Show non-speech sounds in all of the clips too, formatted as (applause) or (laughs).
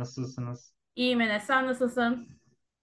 Nasılsınız? İyiyim Enes, sen nasılsın?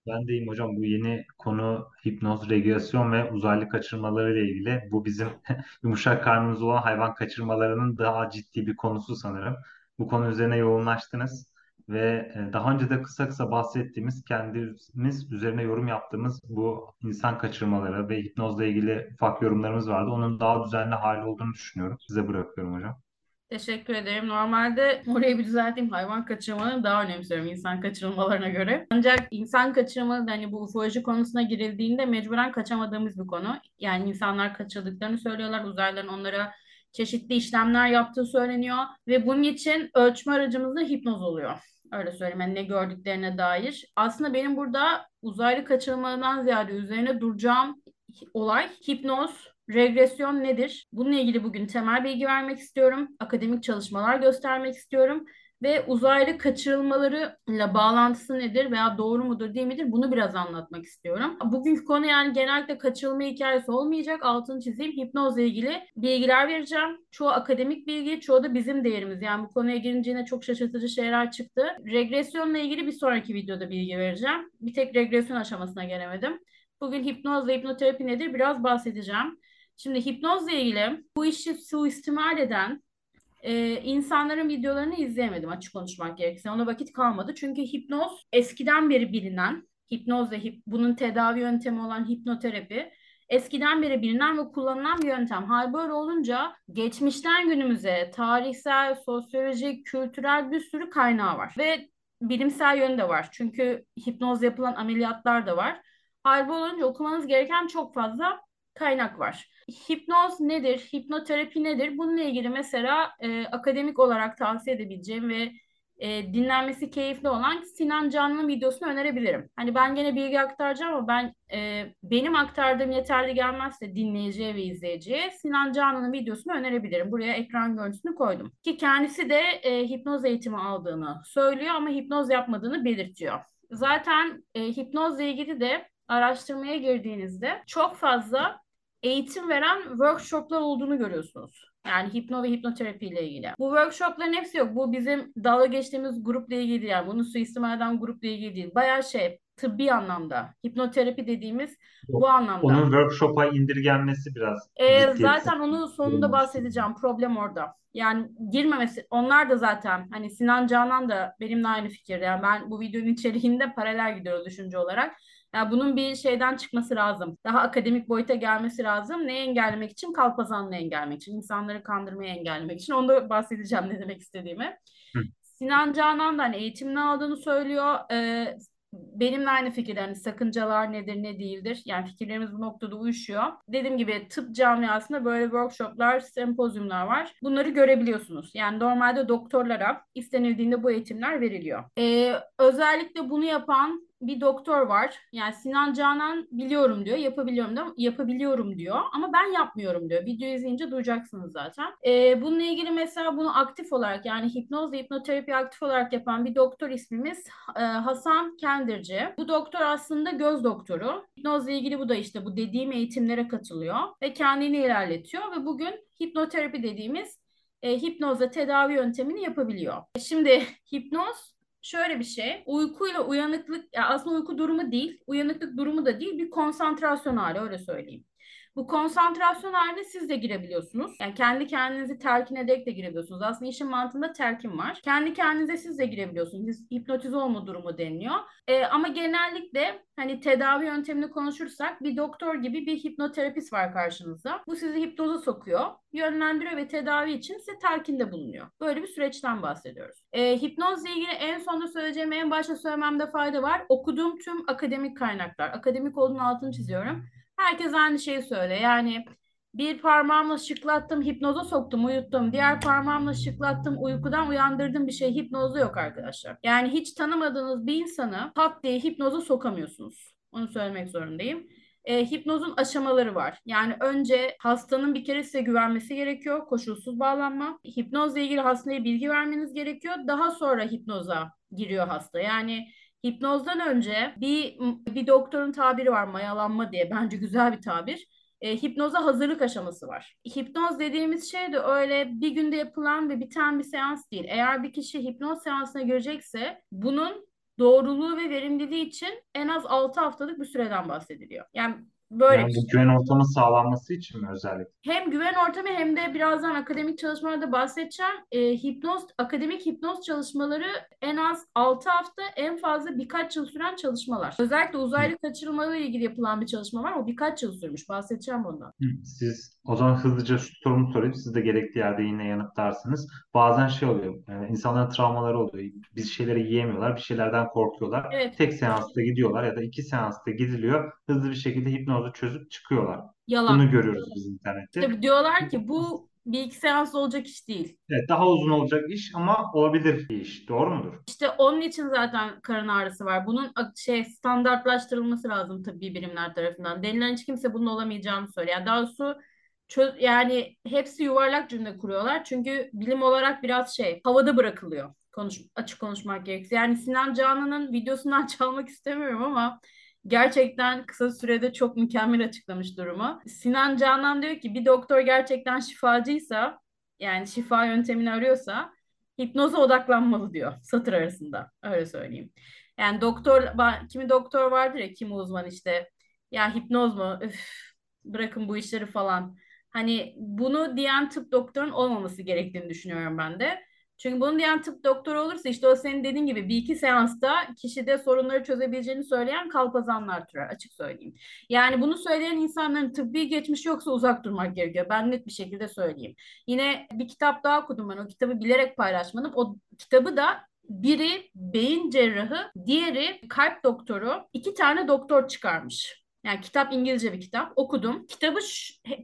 Ben de iyiyim hocam. Bu yeni konu hipnoz, regülasyon ve uzaylı kaçırmaları ile ilgili. Bu bizim (laughs) yumuşak karnımız olan hayvan kaçırmalarının daha ciddi bir konusu sanırım. Bu konu üzerine yoğunlaştınız ve e, daha önce de kısa kısa bahsettiğimiz, kendimiz üzerine yorum yaptığımız bu insan kaçırmaları ve hipnozla ilgili ufak yorumlarımız vardı. Onun daha düzenli hali olduğunu düşünüyorum. Size bırakıyorum hocam. Teşekkür ederim. Normalde orayı bir düzelteyim. Hayvan kaçırmalarını daha önemsiyorum insan kaçırılmalarına göre. Ancak insan kaçırmaları hani bu ufoloji konusuna girildiğinde mecburen kaçamadığımız bir konu. Yani insanlar kaçırdıklarını söylüyorlar. Uzaylıların onlara çeşitli işlemler yaptığı söyleniyor. Ve bunun için ölçme aracımız da hipnoz oluyor. Öyle söyleyeyim. Yani ne gördüklerine dair. Aslında benim burada uzaylı kaçırılmalarından ziyade üzerine duracağım olay hipnoz Regresyon nedir? Bununla ilgili bugün temel bilgi vermek istiyorum. Akademik çalışmalar göstermek istiyorum. Ve uzaylı kaçırılmalarıyla bağlantısı nedir veya doğru mudur değil midir bunu biraz anlatmak istiyorum. Bugünkü konu yani genellikle kaçırılma hikayesi olmayacak. Altını çizeyim. Hipnozla ilgili bilgiler vereceğim. Çoğu akademik bilgi, çoğu da bizim değerimiz. Yani bu konuya girince yine çok şaşırtıcı şeyler çıktı. Regresyonla ilgili bir sonraki videoda bilgi vereceğim. Bir tek regresyon aşamasına gelemedim. Bugün hipnoz ve hipnoterapi nedir biraz bahsedeceğim. Şimdi hipnozla ilgili bu işi suistimal eden e, insanların videolarını izleyemedim açık konuşmak gerekirse. Ona vakit kalmadı. Çünkü hipnoz eskiden beri bilinen, hipnoz ve hip, bunun tedavi yöntemi olan hipnoterapi eskiden beri bilinen ve kullanılan bir yöntem. Hal böyle olunca geçmişten günümüze tarihsel, sosyolojik, kültürel bir sürü kaynağı var. Ve bilimsel yönü de var. Çünkü hipnoz yapılan ameliyatlar da var. Hal olunca okumanız gereken çok fazla kaynak var. Hipnoz nedir? Hipnoterapi nedir? Bununla ilgili mesela e, akademik olarak tavsiye edebileceğim ve e, dinlenmesi keyifli olan Sinan Canlı'nın videosunu önerebilirim. Hani ben gene bilgi aktaracağım ama ben e, benim aktardığım yeterli gelmezse dinleyiciye ve izleyiciye Sinan Canlı'nın videosunu önerebilirim. Buraya ekran görüntüsünü koydum. Ki kendisi de e, hipnoz eğitimi aldığını söylüyor ama hipnoz yapmadığını belirtiyor. Zaten e, hipnozla ilgili de araştırmaya girdiğinizde çok fazla eğitim veren workshoplar olduğunu görüyorsunuz. Yani hipno ve hipnoterapi ile ilgili. Bu workshopların hepsi yok. Bu bizim dalga geçtiğimiz grupla ilgili değil. Yani bunu suistimal eden grupla ilgili değil. Bayağı şey tıbbi anlamda. Hipnoterapi dediğimiz bu anlamda. Onun workshop'a indirgenmesi biraz ee, zaten onu sonunda bahsedeceğim. Problem orada. Yani girmemesi, onlar da zaten hani Sinan Canan da benimle aynı fikirde. Yani ben bu videonun içeriğinde paralel gidiyor düşünce olarak. Yani bunun bir şeyden çıkması lazım. Daha akademik boyuta gelmesi lazım. Neyi engellemek için? Kalpazanlığı engellemek için. insanları kandırmayı engellemek için. Onu da bahsedeceğim ne demek istediğimi. Hı. Sinan Canan da hani eğitimini aldığını söylüyor. Ee, benimle aynı fikirde hani sakıncalar nedir ne değildir. Yani fikirlerimiz bu noktada uyuşuyor. Dediğim gibi tıp camiasında böyle workshoplar, sempozyumlar var. Bunları görebiliyorsunuz. Yani normalde doktorlara istenildiğinde bu eğitimler veriliyor. Ee, özellikle bunu yapan bir doktor var. Yani Sinan Canan biliyorum diyor, yapabiliyorum da yapabiliyorum diyor ama ben yapmıyorum diyor. Video izleyince duyacaksınız zaten. Ee, bununla ilgili mesela bunu aktif olarak yani hipnoz ve hipnoterapi aktif olarak yapan bir doktor ismimiz e, Hasan Kendirci. Bu doktor aslında göz doktoru. Hipnozla ilgili bu da işte bu dediğim eğitimlere katılıyor ve kendini ilerletiyor ve bugün hipnoterapi dediğimiz e, hipnozla tedavi yöntemini yapabiliyor. Şimdi (laughs) hipnoz şöyle bir şey. Uykuyla uyanıklık yani aslında uyku durumu değil, uyanıklık durumu da değil bir konsantrasyon hali öyle söyleyeyim. Bu konsantrasyon haline siz de girebiliyorsunuz. Yani kendi kendinizi telkin ederek de girebiliyorsunuz. Aslında işin mantığında telkin var. Kendi kendinize siz de girebiliyorsunuz. Hipnotize olma durumu deniliyor. Ee, ama genellikle hani tedavi yöntemini konuşursak bir doktor gibi bir hipnoterapist var karşınızda. Bu sizi hipnoza sokuyor, yönlendiriyor ve tedavi için size telkinde bulunuyor. Böyle bir süreçten bahsediyoruz. Ee, hipnozla ilgili en sonunda söyleyeceğim en başta söylememde fayda var. Okuduğum tüm akademik kaynaklar. Akademik olduğunu altını çiziyorum Herkes aynı şeyi söyle. Yani bir parmağımla şıklattım, hipnoza soktum, uyuttum. Diğer parmağımla şıklattım, uykudan uyandırdım bir şey. Hipnozda yok arkadaşlar. Yani hiç tanımadığınız bir insanı pat diye hipnoza sokamıyorsunuz. Onu söylemek zorundayım. E, hipnozun aşamaları var. Yani önce hastanın bir kere size güvenmesi gerekiyor. Koşulsuz bağlanma. Hipnozla ilgili hastaya bilgi vermeniz gerekiyor. Daha sonra hipnoza giriyor hasta. Yani Hipnozdan önce bir bir doktorun tabiri var mayalanma diye (laughs) bence güzel bir tabir. e, hipnoza hazırlık aşaması var. Hipnoz dediğimiz şey de öyle bir günde yapılan ve biten bir seans değil. Eğer bir kişi hipnoz seansına girecekse bunun doğruluğu ve verimliliği için en az 6 haftalık bir süreden bahsediliyor. Yani böyle Yani bir bu şey. güven ortamı sağlanması için mi özellikle? Hem güven ortamı hem de birazdan akademik çalışmalarda bahsedeceğim. E, hipnoz, akademik hipnoz çalışmaları en az 6 hafta, en fazla birkaç yıl süren çalışmalar. Özellikle uzaylı kaçırılmalarıyla ilgili yapılan bir çalışma var. O birkaç yıl sürmüş. Bahsedeceğim bundan. Hı, Siz o zaman hızlıca şu sorumu sorayım. Siz de gerektiği yerde yine yanıtlarsınız. Bazen şey oluyor. Yani insanların travmaları oluyor. Bir şeyleri yiyemiyorlar. Bir şeylerden korkuyorlar. Evet, Tek seansta gidiyorlar ya da iki seansta gidiliyor. Hızlı bir şekilde hipnozu çözüp çıkıyorlar. yalan. Bunu görüyoruz biz internette. İşte diyorlar ki bu bir iki seans olacak iş değil. Evet, daha uzun olacak iş ama olabilir bir iş. Doğru mudur? İşte onun için zaten karın ağrısı var. Bunun şey standartlaştırılması lazım tıbbi birimler tarafından. Denilen hiç kimse bunun olamayacağını söylüyor. Yani daha doğrusu çö- yani hepsi yuvarlak cümle kuruyorlar. Çünkü bilim olarak biraz şey havada bırakılıyor. Konuş açık konuşmak gerekirse. Yani Sinan Canan'ın videosundan (laughs) çalmak istemiyorum ama gerçekten kısa sürede çok mükemmel açıklamış durumu. Sinan Canan diyor ki bir doktor gerçekten şifacıysa yani şifa yöntemini arıyorsa hipnoza odaklanmalı diyor satır arasında. Öyle söyleyeyim. Yani doktor kimi doktor vardır ya kimi uzman işte ya hipnoz mu? Üf, bırakın bu işleri falan. Hani bunu diyen tıp doktorun olmaması gerektiğini düşünüyorum ben de. Çünkü bunu diyen tıp doktoru olursa işte o senin dediğin gibi bir iki seansta kişide sorunları çözebileceğini söyleyen kalpazanlar türer açık söyleyeyim. Yani bunu söyleyen insanların tıbbi geçmişi yoksa uzak durmak gerekiyor. Ben net bir şekilde söyleyeyim. Yine bir kitap daha okudum ben. O kitabı bilerek paylaşmadım. O kitabı da biri beyin cerrahı, diğeri kalp doktoru. iki tane doktor çıkarmış. Yani kitap İngilizce bir kitap. Okudum. Kitabı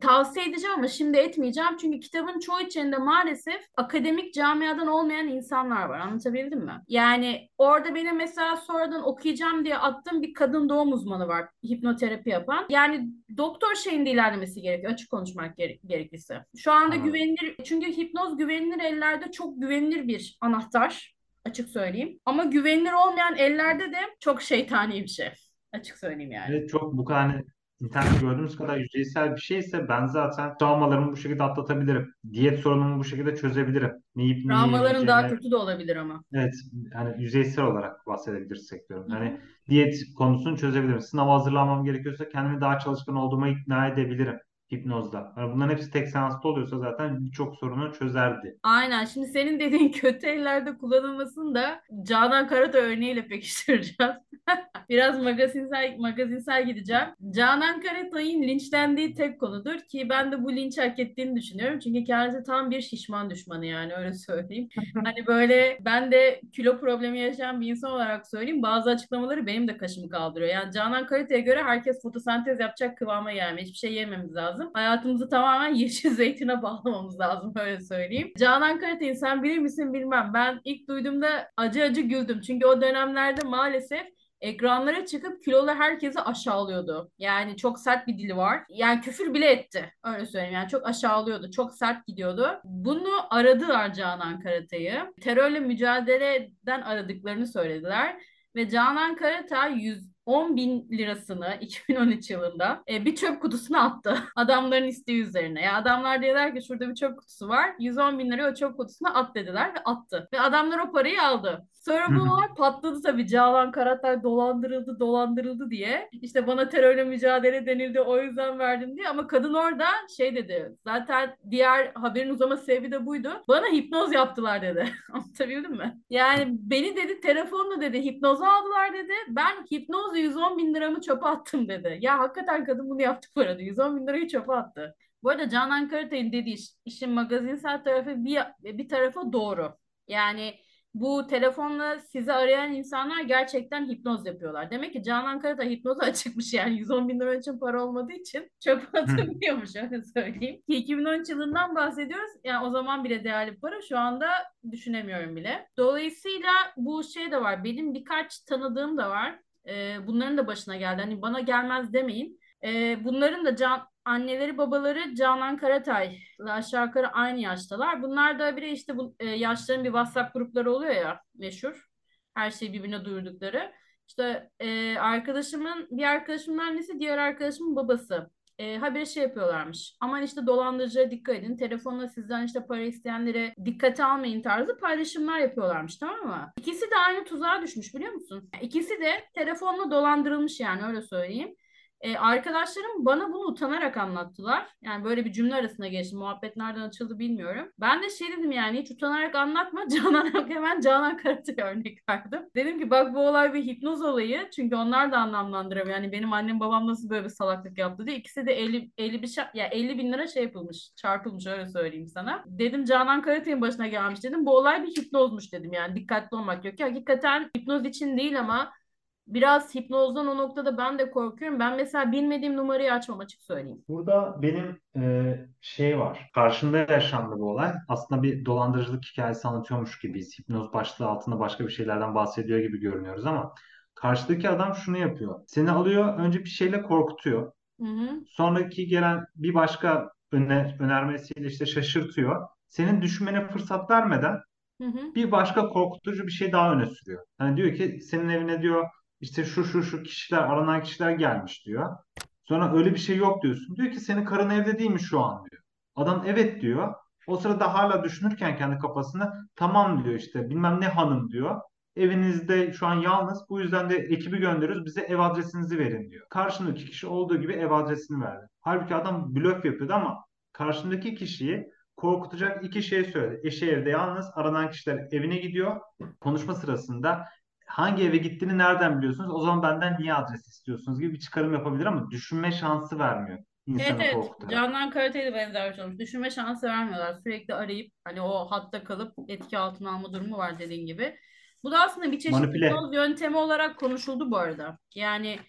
tavsiye edeceğim ama şimdi etmeyeceğim. Çünkü kitabın çoğu içinde maalesef akademik camiadan olmayan insanlar var. Anlatabildim mi? Yani orada benim mesela sonradan okuyacağım diye attığım bir kadın doğum uzmanı var. Hipnoterapi yapan. Yani doktor şeyinde ilerlemesi gerekiyor. Açık konuşmak gere- gerekirse. Şu anda Anladım. güvenilir çünkü hipnoz güvenilir ellerde çok güvenilir bir anahtar. Açık söyleyeyim. Ama güvenilir olmayan ellerde de çok şeytani bir şey. Açık söyleyeyim yani. Evet çok bu kadar hani internette gördüğümüz kadar yüzeysel bir şeyse ben zaten travmalarımı bu şekilde atlatabilirim. Diyet sorunumu bu şekilde çözebilirim. Ne yiyip ne Travmaların daha kötü de olabilir ama. evet hani yüzeysel olarak bahsedebilirsek diyorum. Hı. Hani diyet konusunu çözebilirim. Sınava hazırlanmam gerekiyorsa kendimi daha çalışkan olduğuma ikna edebilirim hipnozda. Yani bunların hepsi tek seansta oluyorsa zaten birçok sorunu çözerdi. Aynen. Şimdi senin dediğin (laughs) kötü ellerde kullanılmasını da Canan Karata örneğiyle pekiştireceğiz. (laughs) Biraz magazinsel, magazinsel gideceğim. Canan Karatay'ın linçlendiği tek konudur ki ben de bu linç hak ettiğini düşünüyorum. Çünkü kendisi tam bir şişman düşmanı yani öyle söyleyeyim. (laughs) Hani böyle ben de kilo problemi yaşayan bir insan olarak söyleyeyim. Bazı açıklamaları benim de kaşımı kaldırıyor. Yani Canan Karatay'a göre herkes fotosentez yapacak kıvama gelmiyor. Hiçbir şey yememiz lazım. Hayatımızı tamamen (laughs) yeşil zeytine bağlamamız lazım öyle söyleyeyim. Canan Karatay'ı sen bilir misin bilmem. Ben ilk duyduğumda acı acı güldüm. Çünkü o dönemlerde maalesef ekranlara çıkıp kilolu herkesi aşağılıyordu. Yani çok sert bir dili var. Yani küfür bile etti. Öyle söyleyeyim. Yani çok aşağılıyordu. Çok sert gidiyordu. Bunu aradılar Canan Karatay'ı. Terörle mücadeleden aradıklarını söylediler. Ve Canan Karatay 110 bin lirasını (laughs) 2013 yılında e, bir çöp kutusuna attı. (laughs) Adamların isteği üzerine. Ya adamlar diyorlar ki şurada bir çöp kutusu var. 110 bin lirayı o çöp kutusuna at dediler ve attı. Ve adamlar o parayı aldı. Sonra bu olay patladı tabii. Canan Karatay dolandırıldı, dolandırıldı diye. İşte bana terörle mücadele denildi, o yüzden verdim diye. Ama kadın orada şey dedi. Zaten diğer haberin uzama sebebi de buydu. Bana hipnoz yaptılar dedi. (laughs) Anlatabildim mi? Yani beni dedi telefonla dedi hipnoza aldılar dedi. Ben hipnozla 110 bin liramı çöpe attım dedi. Ya hakikaten kadın bunu yaptı bu arada. 110 bin lirayı çöpe attı. Bu arada Canan Karatay'ın dediği iş- işin magazinsel tarafı bir, bir tarafa doğru. Yani bu telefonla sizi arayan insanlar gerçekten hipnoz yapıyorlar. Demek ki Canan Karatay hipnoza (laughs) açıkmış yani 110 bin lira için para olmadığı için çöpe atılmıyormuş öyle söyleyeyim. Ki 2013 yılından bahsediyoruz. Yani o zaman bile değerli para şu anda düşünemiyorum bile. Dolayısıyla bu şey de var. Benim birkaç tanıdığım da var. Ee, bunların da başına geldi. Hani bana gelmez demeyin. Ee, bunların da can, anneleri babaları Canan Karatay'la aşağı yukarı aynı yaştalar. Bunlar da biri işte bu e, yaşların bir WhatsApp grupları oluyor ya meşhur. Her şeyi birbirine duyurdukları. İşte e, arkadaşımın bir arkadaşımın annesi diğer arkadaşımın babası. E, habire şey yapıyorlarmış. Aman işte dolandırıcıya dikkat edin. Telefonla sizden işte para isteyenlere dikkate almayın tarzı paylaşımlar yapıyorlarmış tamam mı? İkisi de aynı tuzağa düşmüş biliyor musun? İkisi de telefonla dolandırılmış yani öyle söyleyeyim. E, arkadaşlarım bana bunu utanarak anlattılar. Yani böyle bir cümle arasında geçti. Muhabbet nereden açıldı bilmiyorum. Ben de şey dedim yani hiç utanarak anlatma. (laughs) Canan hemen Canan Karatay örnek verdim. Dedim ki bak bu olay bir hipnoz olayı. Çünkü onlar da anlamlandıramıyor. Yani benim annem babam nasıl böyle bir salaklık yaptı diye. İkisi de 50, 50, bir şey, ya 50 bin lira şey yapılmış. Çarpılmış öyle söyleyeyim sana. Dedim Canan Karatay'ın başına gelmiş dedim. Bu olay bir hipnozmuş dedim yani. Dikkatli olmak yok. ki hakikaten hipnoz için değil ama biraz hipnozdan o noktada ben de korkuyorum. Ben mesela bilmediğim numarayı açmam açık söyleyeyim. Burada benim e, şey var. Karşında yaşandı bu olay. Aslında bir dolandırıcılık hikayesi anlatıyormuş gibiyiz. Hipnoz başlığı altında başka bir şeylerden bahsediyor gibi görünüyoruz ama karşıdaki adam şunu yapıyor. Seni alıyor, önce bir şeyle korkutuyor. Hı hı. Sonraki gelen bir başka öner, önermesiyle işte şaşırtıyor. Senin düşünmene fırsat vermeden Hı hı. bir başka korkutucu bir şey daha öne sürüyor. Hani diyor ki senin evine diyor işte şu şu şu kişiler aranan kişiler gelmiş diyor. Sonra öyle bir şey yok diyorsun. Diyor ki senin karın evde değil mi şu an diyor. Adam evet diyor. O sırada hala düşünürken kendi kafasında tamam diyor işte bilmem ne hanım diyor. Evinizde şu an yalnız bu yüzden de ekibi gönderiyoruz bize ev adresinizi verin diyor. Karşındaki kişi olduğu gibi ev adresini verdi. Halbuki adam blöf yapıyordu ama karşındaki kişiyi korkutacak iki şey söyledi. Eşi evde yalnız aranan kişiler evine gidiyor. Konuşma sırasında hangi eve gittiğini nereden biliyorsunuz? O zaman benden niye adres istiyorsunuz gibi bir çıkarım yapabilir ama düşünme şansı vermiyor Evet evet. korkutarak. Canan Karatay'a da benzer bir şey olmuş. Düşünme şansı vermiyorlar. Sürekli arayıp hani o hatta kalıp etki altına alma durumu var dediğin gibi. Bu da aslında bir çeşit Manipüle. hipnoz yöntemi olarak konuşuldu bu arada. Yani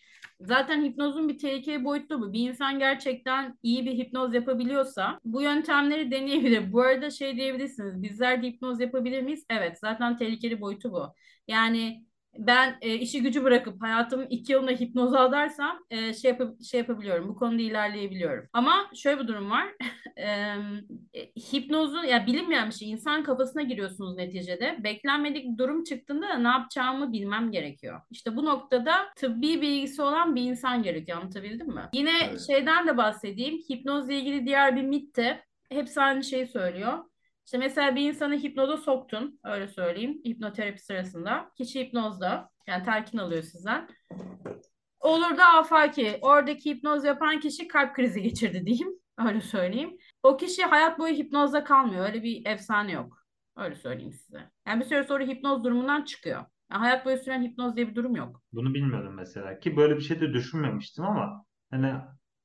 zaten hipnozun bir tehlikeli boyutu bu. Bir insan gerçekten iyi bir hipnoz yapabiliyorsa bu yöntemleri deneyebilir. Bu arada şey diyebilirsiniz. Bizler de hipnoz yapabilir miyiz? Evet. Zaten tehlikeli boyutu bu. Yani ben e, işi gücü bırakıp hayatımın iki yılında hipnoz alarsam e, şey, yap şey yapabiliyorum. Bu konuda ilerleyebiliyorum. Ama şöyle bir durum var. (laughs) e, hipnozun ya bilinmeyen bir şey. İnsan kafasına giriyorsunuz neticede. Beklenmedik bir durum çıktığında da ne yapacağımı bilmem gerekiyor. İşte bu noktada tıbbi bilgisi olan bir insan gerekiyor. Anlatabildim mi? Yine Evet. şeyden de bahsedeyim. Hipnozla ilgili diğer bir mit de hepsi aynı şeyi söylüyor. İşte mesela bir insanı hipnoza soktun, öyle söyleyeyim, hipnoterapi sırasında. Kişi hipnozda, yani telkin alıyor sizden. Olur da afaki, oradaki hipnoz yapan kişi kalp krizi geçirdi diyeyim, (laughs) öyle söyleyeyim. O kişi hayat boyu hipnozda kalmıyor, öyle bir efsane yok. Öyle söyleyeyim size. Yani bir süre sonra hipnoz durumundan çıkıyor. Yani hayat boyu süren hipnoz diye bir durum yok. Bunu bilmiyordum mesela ki böyle bir şey de düşünmemiştim ama hani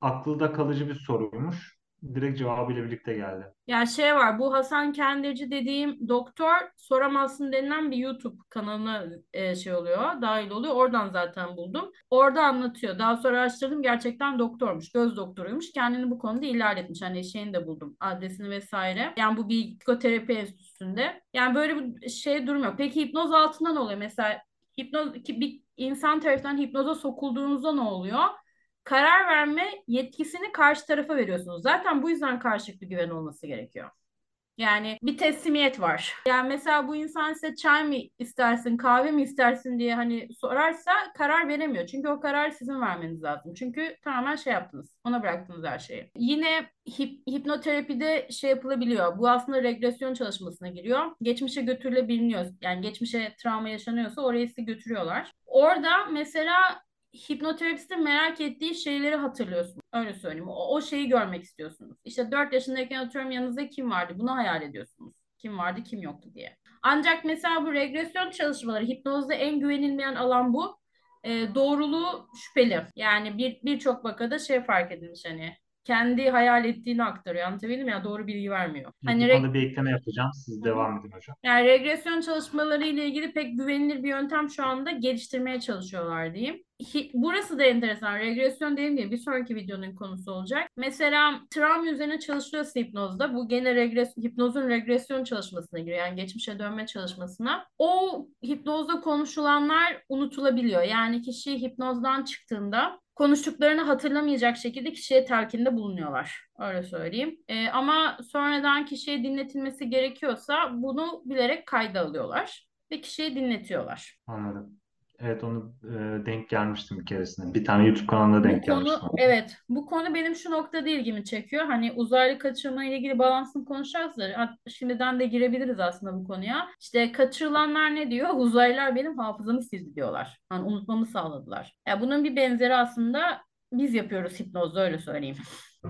akılda kalıcı bir soruymuş. Direkt cevabıyla birlikte geldi. Ya şey var bu Hasan Kendirci dediğim doktor soramazsın denilen bir YouTube kanalına e, şey oluyor dahil oluyor oradan zaten buldum. Orada anlatıyor daha sonra araştırdım gerçekten doktormuş göz doktoruymuş kendini bu konuda ilerletmiş hani şeyini de buldum adresini vesaire. Yani bu bir psikoterapi enstitüsünde yani böyle bir şey durmuyor. Peki hipnoz altında ne oluyor mesela hipnoz bir insan tarafından hipnoza sokulduğunuzda ne oluyor? Karar verme yetkisini karşı tarafa veriyorsunuz. Zaten bu yüzden karşılıklı güven olması gerekiyor. Yani bir teslimiyet var. Yani mesela bu insan size çay mı istersin, kahve mi istersin diye hani sorarsa karar veremiyor. Çünkü o kararı sizin vermeniz lazım. Çünkü tamamen şey yaptınız. Ona bıraktınız her şeyi. Yine hip, hipnoterapide şey yapılabiliyor. Bu aslında regresyon çalışmasına giriyor. Geçmişe götürülebiliyor. Yani geçmişe travma yaşanıyorsa oraya sizi götürüyorlar. Orada mesela hipnoterapistin merak ettiği şeyleri hatırlıyorsunuz. Öyle söyleyeyim. O, o şeyi görmek istiyorsunuz. İşte 4 yaşındayken atıyorum yanınızda kim vardı? Bunu hayal ediyorsunuz. Kim vardı, kim yoktu diye. Ancak mesela bu regresyon çalışmaları, hipnozda en güvenilmeyen alan bu. E, doğruluğu şüpheli. Yani bir birçok vakada şey fark edilmiş hani kendi hayal ettiğini aktarıyor. Anlatabildim mi? ya doğru bilgi vermiyor. Hani Bu konuda bir ekleme yapacağım. Siz devam edin hocam. yani regresyon çalışmaları ile ilgili pek güvenilir bir yöntem şu anda geliştirmeye çalışıyorlar diyeyim. Burası da enteresan. Regresyon dediğim gibi bir sonraki videonun konusu olacak. Mesela travma üzerine çalışılıyorsa hipnozda bu gene regres hipnozun regresyon çalışmasına giriyor. Yani geçmişe dönme çalışmasına. O hipnozda konuşulanlar unutulabiliyor. Yani kişi hipnozdan çıktığında konuştuklarını hatırlamayacak şekilde kişiye telkinde bulunuyorlar. Öyle söyleyeyim. Ee, ama sonradan kişiye dinletilmesi gerekiyorsa bunu bilerek kayda alıyorlar ve kişiye dinletiyorlar. Anladım. Evet onu e, denk gelmiştim bir keresinde. Bir tane YouTube kanalında Bu denk konu gelmiştim. evet bu konu benim şu noktada ilgimi çekiyor. Hani uzaylı kaçırma ile ilgili bağlantısını konuşacağız da şimdiden de girebiliriz aslında bu konuya. İşte kaçırılanlar ne diyor? (laughs) Uzaylılar benim hafızamı sildi diyorlar. Hani unutmamı sağladılar. Ya bunun bir benzeri aslında biz yapıyoruz hipnozda öyle söyleyeyim.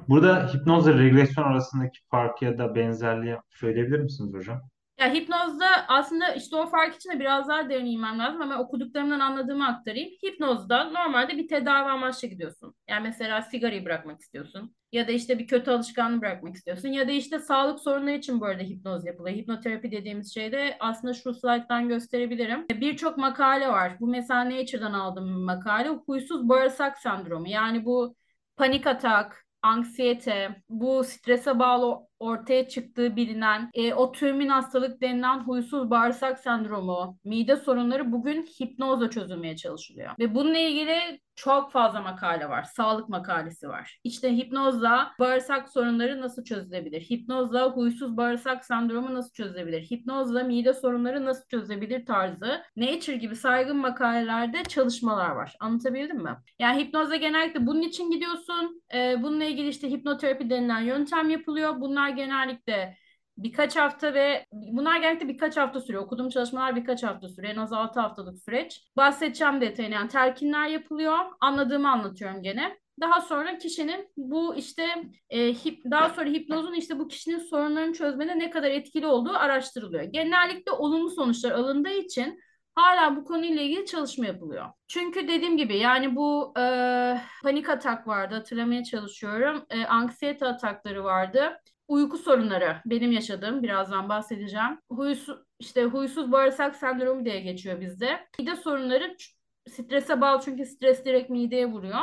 Burada hipnozla regresyon arasındaki farkı ya da benzerliği söyleyebilir misiniz hocam? Ya hipnozda aslında işte o fark için de biraz daha derin inmem lazım ama okuduklarımdan anladığımı aktarayım. Hipnozda normalde bir tedavi amaçlı gidiyorsun. Yani mesela sigarayı bırakmak istiyorsun ya da işte bir kötü alışkanlığı bırakmak istiyorsun ya da işte sağlık sorunları için bu arada hipnoz yapılıyor. Hipnoterapi dediğimiz şeyde aslında şu slayttan gösterebilirim. Birçok makale var. Bu mesela Nature'dan aldığım bir makale. Huysuz bağırsak sendromu. Yani bu panik atak, anksiyete, bu strese bağlı ortaya çıktığı bilinen e, otörmin hastalık denilen huysuz bağırsak sendromu, mide sorunları bugün hipnozla çözülmeye çalışılıyor. Ve bununla ilgili çok fazla makale var. Sağlık makalesi var. İşte hipnozla bağırsak sorunları nasıl çözülebilir? Hipnozla huysuz bağırsak sendromu nasıl çözülebilir? Hipnozla mide sorunları nasıl çözülebilir tarzı Nature gibi saygın makalelerde çalışmalar var. Anlatabildim mi? Yani hipnozda genellikle bunun için gidiyorsun. Ee, bununla ilgili işte hipnoterapi denilen yöntem yapılıyor. Bunlar genellikle birkaç hafta ve bunlar genellikle birkaç hafta sürüyor. Okuduğum çalışmalar birkaç hafta sürüyor. En az 6 haftalık süreç. Bahsedeceğim detayını yani telkinler yapılıyor. Anladığımı anlatıyorum gene. Daha sonra kişinin bu işte e, hip, daha sonra hipnozun işte bu kişinin sorunlarını çözmede ne kadar etkili olduğu araştırılıyor. Genellikle olumlu sonuçlar alındığı için hala bu konuyla ilgili çalışma yapılıyor. Çünkü dediğim gibi yani bu e, panik atak vardı hatırlamaya çalışıyorum. E, anksiyete atakları vardı. Uyku sorunları benim yaşadığım birazdan bahsedeceğim. Huysuz, işte huysuz bağırsak sendromu diye geçiyor bizde. Mide sorunları strese bağlı çünkü stres direkt mideye vuruyor.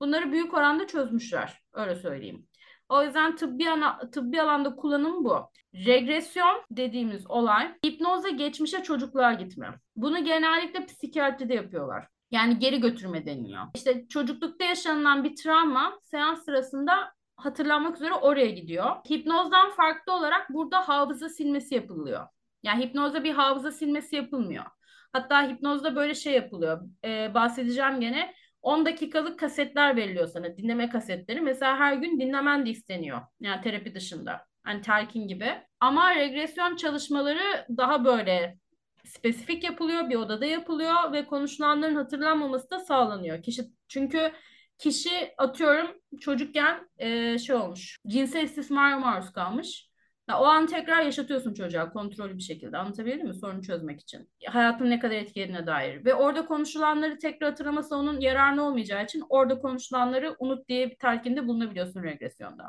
Bunları büyük oranda çözmüşler. Öyle söyleyeyim. O yüzden tıbbi, ana, tıbbi alanda kullanım bu. Regresyon dediğimiz olay hipnozla geçmişe çocukluğa gitme. Bunu genellikle psikiyatride yapıyorlar. Yani geri götürme deniliyor. İşte çocuklukta yaşanılan bir travma seans sırasında hatırlanmak üzere oraya gidiyor. Hipnozdan farklı olarak burada hafıza silmesi yapılıyor. Yani hipnozda bir hafıza silmesi yapılmıyor. Hatta hipnozda böyle şey yapılıyor. Ee, bahsedeceğim gene. 10 dakikalık kasetler veriliyor sana. Dinleme kasetleri. Mesela her gün dinlemen de isteniyor. Yani terapi dışında. Hani telkin gibi. Ama regresyon çalışmaları daha böyle spesifik yapılıyor, bir odada yapılıyor ve konuşulanların hatırlanmaması da sağlanıyor. Kişi çünkü kişi atıyorum çocukken e, şey olmuş. Cinsel istismara maruz kalmış. Ya, o an tekrar yaşatıyorsun çocuğa kontrollü bir şekilde. Anlatabildim mi? Sorunu çözmek için. Hayatın ne kadar etkilediğine dair. Ve orada konuşulanları tekrar hatırlaması onun yararlı olmayacağı için orada konuşulanları unut diye bir telkinde bulunabiliyorsun regresyonda.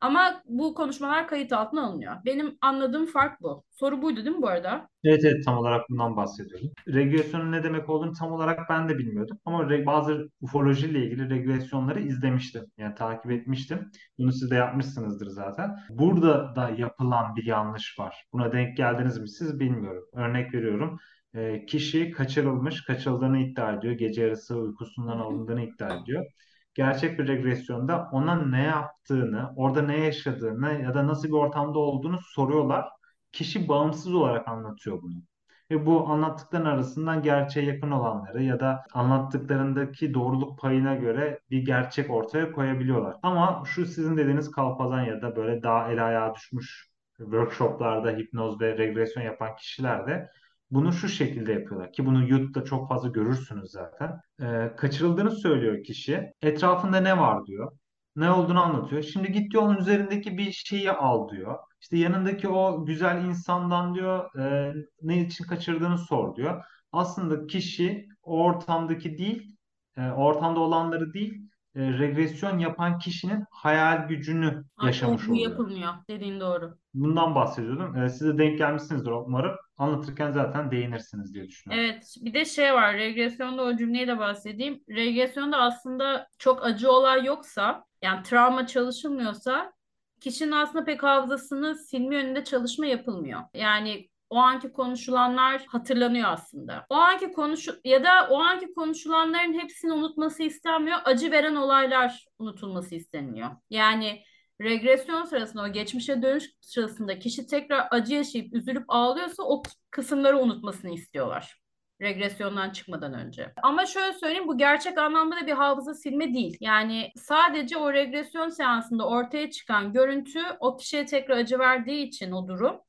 Ama bu konuşmalar kayıt altına alınıyor. Benim anladığım fark bu. Soru buydu değil mi bu arada? Evet evet tam olarak bundan bahsediyorum. Regresyonun ne demek olduğunu tam olarak ben de bilmiyordum. Ama bazı ufolojiyle ilgili regresyonları izlemiştim. Yani takip etmiştim. Bunu siz de yapmışsınızdır zaten. Burada da yapılan bir yanlış var. Buna denk geldiniz mi siz bilmiyorum. Örnek veriyorum. E, kişi kaçırılmış, kaçırıldığını iddia ediyor. Gece yarısı uykusundan alındığını iddia ediyor gerçek bir regresyonda ona ne yaptığını, orada ne yaşadığını ya da nasıl bir ortamda olduğunu soruyorlar. Kişi bağımsız olarak anlatıyor bunu. Ve bu anlattıkların arasından gerçeğe yakın olanları ya da anlattıklarındaki doğruluk payına göre bir gerçek ortaya koyabiliyorlar. Ama şu sizin dediğiniz kalpazan ya da böyle daha el ayağa düşmüş workshoplarda hipnoz ve regresyon yapan kişiler de bunu şu şekilde yapıyorlar ki bunu YouTube'da çok fazla görürsünüz zaten. Ee, kaçırıldığını söylüyor kişi. Etrafında ne var diyor. Ne olduğunu anlatıyor. Şimdi git diyor onun üzerindeki bir şeyi al diyor. İşte yanındaki o güzel insandan diyor e, ne için kaçırdığını sor diyor. Aslında kişi ortamdaki değil, e, ortamda olanları değil, e, regresyon yapan kişinin hayal gücünü Bu, yaşamış bu oluyor. yapılmıyor. Dediğin doğru. Bundan bahsediyordum. E, size denk gelmişsinizdir umarım. Anlatırken zaten değinirsiniz diye düşünüyorum. Evet, bir de şey var. Regresyonda o cümleyi de bahsedeyim. Regresyonda aslında çok acı olay yoksa, yani travma çalışılmıyorsa kişinin aslında pek hafızasını silme yönünde çalışma yapılmıyor. Yani o anki konuşulanlar hatırlanıyor aslında. O anki konuşu ya da o anki konuşulanların hepsini unutması istenmiyor. Acı veren olaylar unutulması isteniyor. Yani regresyon sırasında o geçmişe dönüş sırasında kişi tekrar acı yaşayıp üzülüp ağlıyorsa o kısımları unutmasını istiyorlar. regresyondan çıkmadan önce. Ama şöyle söyleyeyim bu gerçek anlamda da bir hafıza silme değil. Yani sadece o regresyon seansında ortaya çıkan görüntü o kişiye tekrar acı verdiği için o durum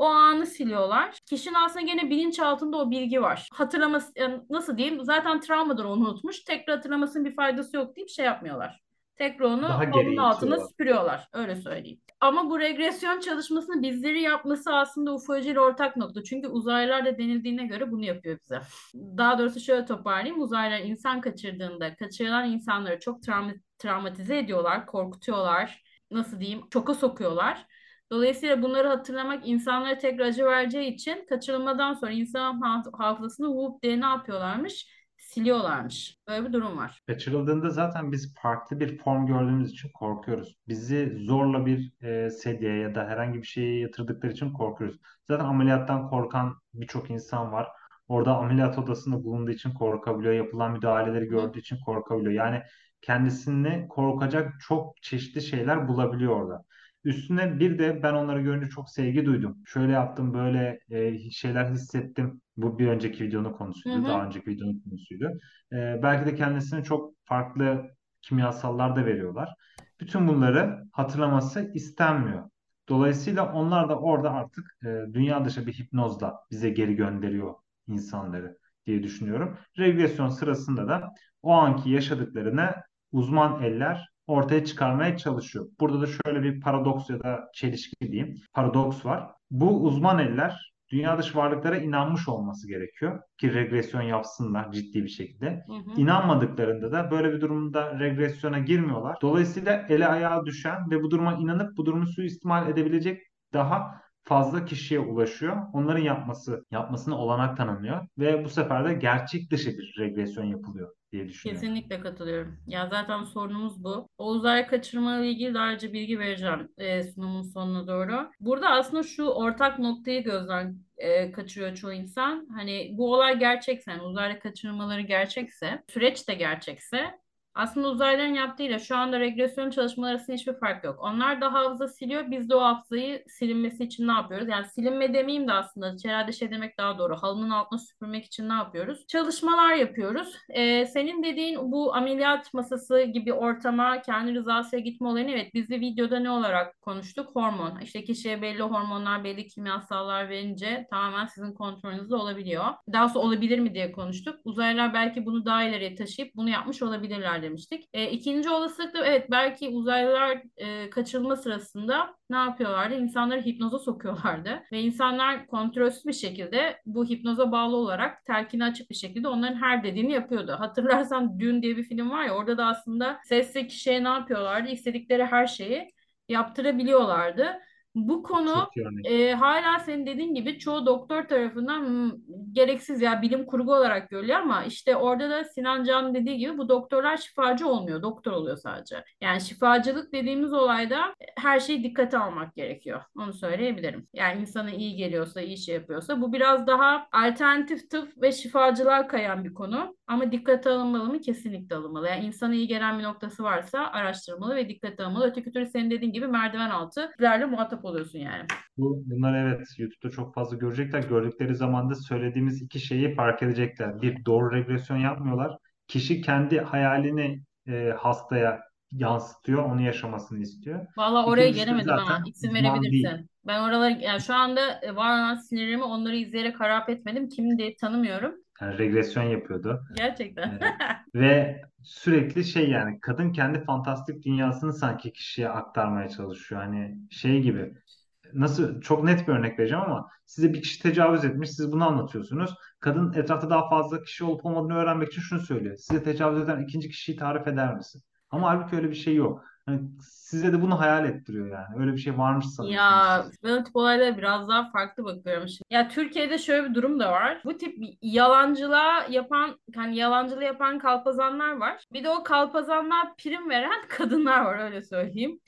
o anı siliyorlar. Kişinin aslında gene bilinçaltında o bilgi var. Hatırlaması yani nasıl diyeyim zaten travmadan onu unutmuş. Tekrar hatırlamasının bir faydası yok deyip şey yapmıyorlar. Tekrar onu Daha onun altına itiyorlar. süpürüyorlar. Öyle söyleyeyim. Ama bu regresyon çalışmasını bizleri yapması aslında ufoloji ile ortak nokta. Çünkü uzaylılar da denildiğine göre bunu yapıyor bize. Daha doğrusu şöyle toparlayayım. Uzaylılar insan kaçırdığında kaçırılan insanları çok travma, travmatize ediyorlar, korkutuyorlar. Nasıl diyeyim? Şoka sokuyorlar. Dolayısıyla bunları hatırlamak insanlara tekrar acı vereceği için kaçırılmadan sonra insan haf- hafızasını whoop diye ne yapıyorlarmış? Siliyorlarmış. Böyle bir durum var. Kaçırıldığında zaten biz farklı bir form gördüğümüz için korkuyoruz. Bizi zorla bir e, sedyeye ya da herhangi bir şeye yatırdıkları için korkuyoruz. Zaten ameliyattan korkan birçok insan var. Orada ameliyat odasında bulunduğu için korkabiliyor. Yapılan müdahaleleri gördüğü için korkabiliyor. Yani kendisini korkacak çok çeşitli şeyler bulabiliyor orada. Üstüne bir de ben onları görünce çok sevgi duydum. Şöyle yaptım, böyle e, şeyler hissettim. Bu bir önceki videonun Hı konusuydu, hı. daha önceki videonun konusuydu. E, belki de kendisine çok farklı kimyasallar da veriyorlar. Bütün bunları hatırlaması istenmiyor. Dolayısıyla onlar da orada artık e, dünya dışı bir hipnozla bize geri gönderiyor insanları diye düşünüyorum. Regresyon sırasında da o anki yaşadıklarını uzman eller ortaya çıkarmaya çalışıyor. Burada da şöyle bir paradoks ya da çelişki diyeyim. Paradoks var. Bu uzman eller dünya dışı varlıklara inanmış olması gerekiyor ki regresyon yapsınlar ciddi bir şekilde. Hı hı. İnanmadıklarında da böyle bir durumda regresyona girmiyorlar. Dolayısıyla ele ayağa düşen ve bu duruma inanıp bu durumu suistimal edebilecek daha fazla kişiye ulaşıyor. Onların yapması yapmasına olanak tanınıyor ve bu sefer de gerçek dışı bir regresyon yapılıyor diye düşünüyorum. Kesinlikle katılıyorum. Ya zaten sorunumuz bu. O uzay kaçırma ile ilgili daha önce bilgi vereceğim e, sunumun sonuna doğru. Burada aslında şu ortak noktayı gözden e, kaçırıyor çoğu insan. Hani bu olay gerçekse, yani uzaylı kaçırmaları gerçekse, süreç de gerçekse aslında uzaylıların yaptığıyla şu anda regresyon çalışmaları arasında hiçbir fark yok. Onlar da hafıza siliyor. Biz de o hafızayı silinmesi için ne yapıyoruz? Yani silinme demeyeyim de aslında herhalde şey demek daha doğru. Halının altına süpürmek için ne yapıyoruz? Çalışmalar yapıyoruz. Ee, senin dediğin bu ameliyat masası gibi ortama kendi rızasıyla gitme olayını evet biz de videoda ne olarak konuştuk? Hormon. İşte kişiye belli hormonlar, belli kimyasallar verince tamamen sizin kontrolünüzde olabiliyor. Daha sonra olabilir mi diye konuştuk. Uzaylılar belki bunu daha ileriye taşıyıp bunu yapmış olabilirler demiştik. E, ikinci olasılık da evet belki uzaylılar e, kaçırılma sırasında ne yapıyorlardı? İnsanları hipnoza sokuyorlardı. Ve insanlar kontrolsüz bir şekilde bu hipnoza bağlı olarak telkine açık bir şekilde onların her dediğini yapıyordu. Hatırlarsan Dune diye bir film var ya orada da aslında sesli kişiye ne yapıyorlardı? İstedikleri her şeyi yaptırabiliyorlardı. Bu konu Çok iyi örnek. e, hala senin dediğin gibi çoğu doktor tarafından "Hmm, gereksiz ya bilim kurgu olarak görülüyor ama işte orada da Sinan Can dediği gibi bu doktorlar şifacı olmuyor, doktor oluyor sadece. Yani şifacılık dediğimiz olayda her şeyi dikkate almak gerekiyor. Onu söyleyebilirim. Yani insana iyi geliyorsa, iyi şey yapıyorsa bu biraz daha alternatif tıp ve şifacılığa kayan bir konu. Ama dikkate alınmalı mı? Kesinlikle alınmalı. Yani insana iyi gelen bir noktası varsa araştırmalı ve dikkate alınmalı. Öteki türlü senin dediğin gibi merdiven altı bizlerle muhatap oluyorsun yani. Bu, bunlar evet YouTube'da çok fazla görecekler. Gördükleri zaman da söylediğimiz iki şeyi fark edecekler. Bir, doğru regresyon yapmıyorlar. Kişi kendi hayalini e, hastaya yansıtıyor, onu yaşamasını istiyor. Valla oraya İkincisi gelemedim ama zaten isim değil. verebilirsin. Ben oraları yani şu anda e, var olan sinirimi onları izleyerek harap etmedim. Kim diye tanımıyorum. Yani regresyon yapıyordu. Gerçekten. E, (laughs) ve sürekli şey yani kadın kendi fantastik dünyasını sanki kişiye aktarmaya çalışıyor. Hani şey gibi nasıl çok net bir örnek vereceğim ama size bir kişi tecavüz etmiş, siz bunu anlatıyorsunuz. Kadın etrafta daha fazla kişi olup olmadığını öğrenmek için şunu söylüyor. Size tecavüz eden ikinci kişiyi tarif eder misin? Ama halbuki öyle bir şey yok. Hani size de bunu hayal ettiriyor yani. Öyle bir şey varmış Ya ben o tip olaylara biraz daha farklı bakıyorum şimdi. Ya Türkiye'de şöyle bir durum da var. Bu tip yalancılığa yapan, hani yalancılığı yapan kalpazanlar var. Bir de o kalpazanlar prim veren (laughs) kadınlar var öyle söyleyeyim.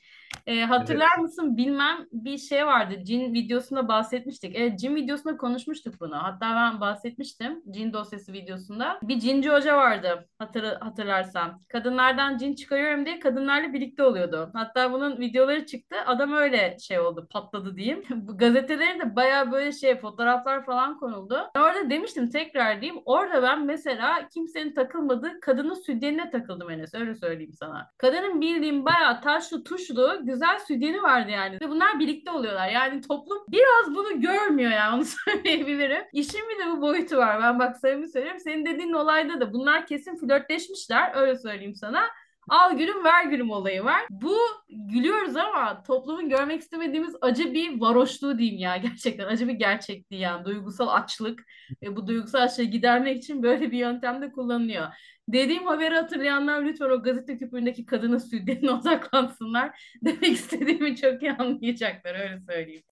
E, hatırlar Evet. mısın bilmem bir şey vardı. Cin videosunda bahsetmiştik. Evet, cin videosunda konuşmuştuk bunu. Hatta ben bahsetmiştim cin dosyası videosunda. Bir cinci hoca vardı hatır, hatırlarsan. Kadınlardan cin çıkarıyorum diye kadınlarla birlikte oluyordu. Hatta bunun videoları çıktı. Adam öyle şey oldu patladı diyeyim. (laughs) Bu gazetelere de baya böyle şey fotoğraflar falan konuldu. Orada demiştim tekrar diyeyim. Orada ben mesela kimsenin takılmadığı kadının sütyenine takıldım Enes. Öyle söyleyeyim sana. Kadının bildiğim bayağı taşlı tuşlu güzel sütyeni vardı yani. Ve bunlar birlikte oluyorlar. Yani toplum biraz bunu görmüyor yani onu (laughs) söyleyebilirim. İşin bir de bu boyutu var. Ben bak samimi söylüyorum. Senin dediğin olayda da bunlar kesin flörtleşmişler. Öyle söyleyeyim sana. Al gülüm ver gülüm olayı var. Bu gülüyoruz ama toplumun görmek istemediğimiz acı bir varoşluğu diyeyim ya gerçekten. Acı bir gerçekliği yani duygusal açlık ve bu duygusal açlığı gidermek için böyle bir yöntem de kullanılıyor. Dediğim haberi hatırlayanlar lütfen o gazete küpüründeki kadının sütyenine (laughs) odaklansınlar. Demek istediğimi çok iyi anlayacaklar öyle söyleyeyim.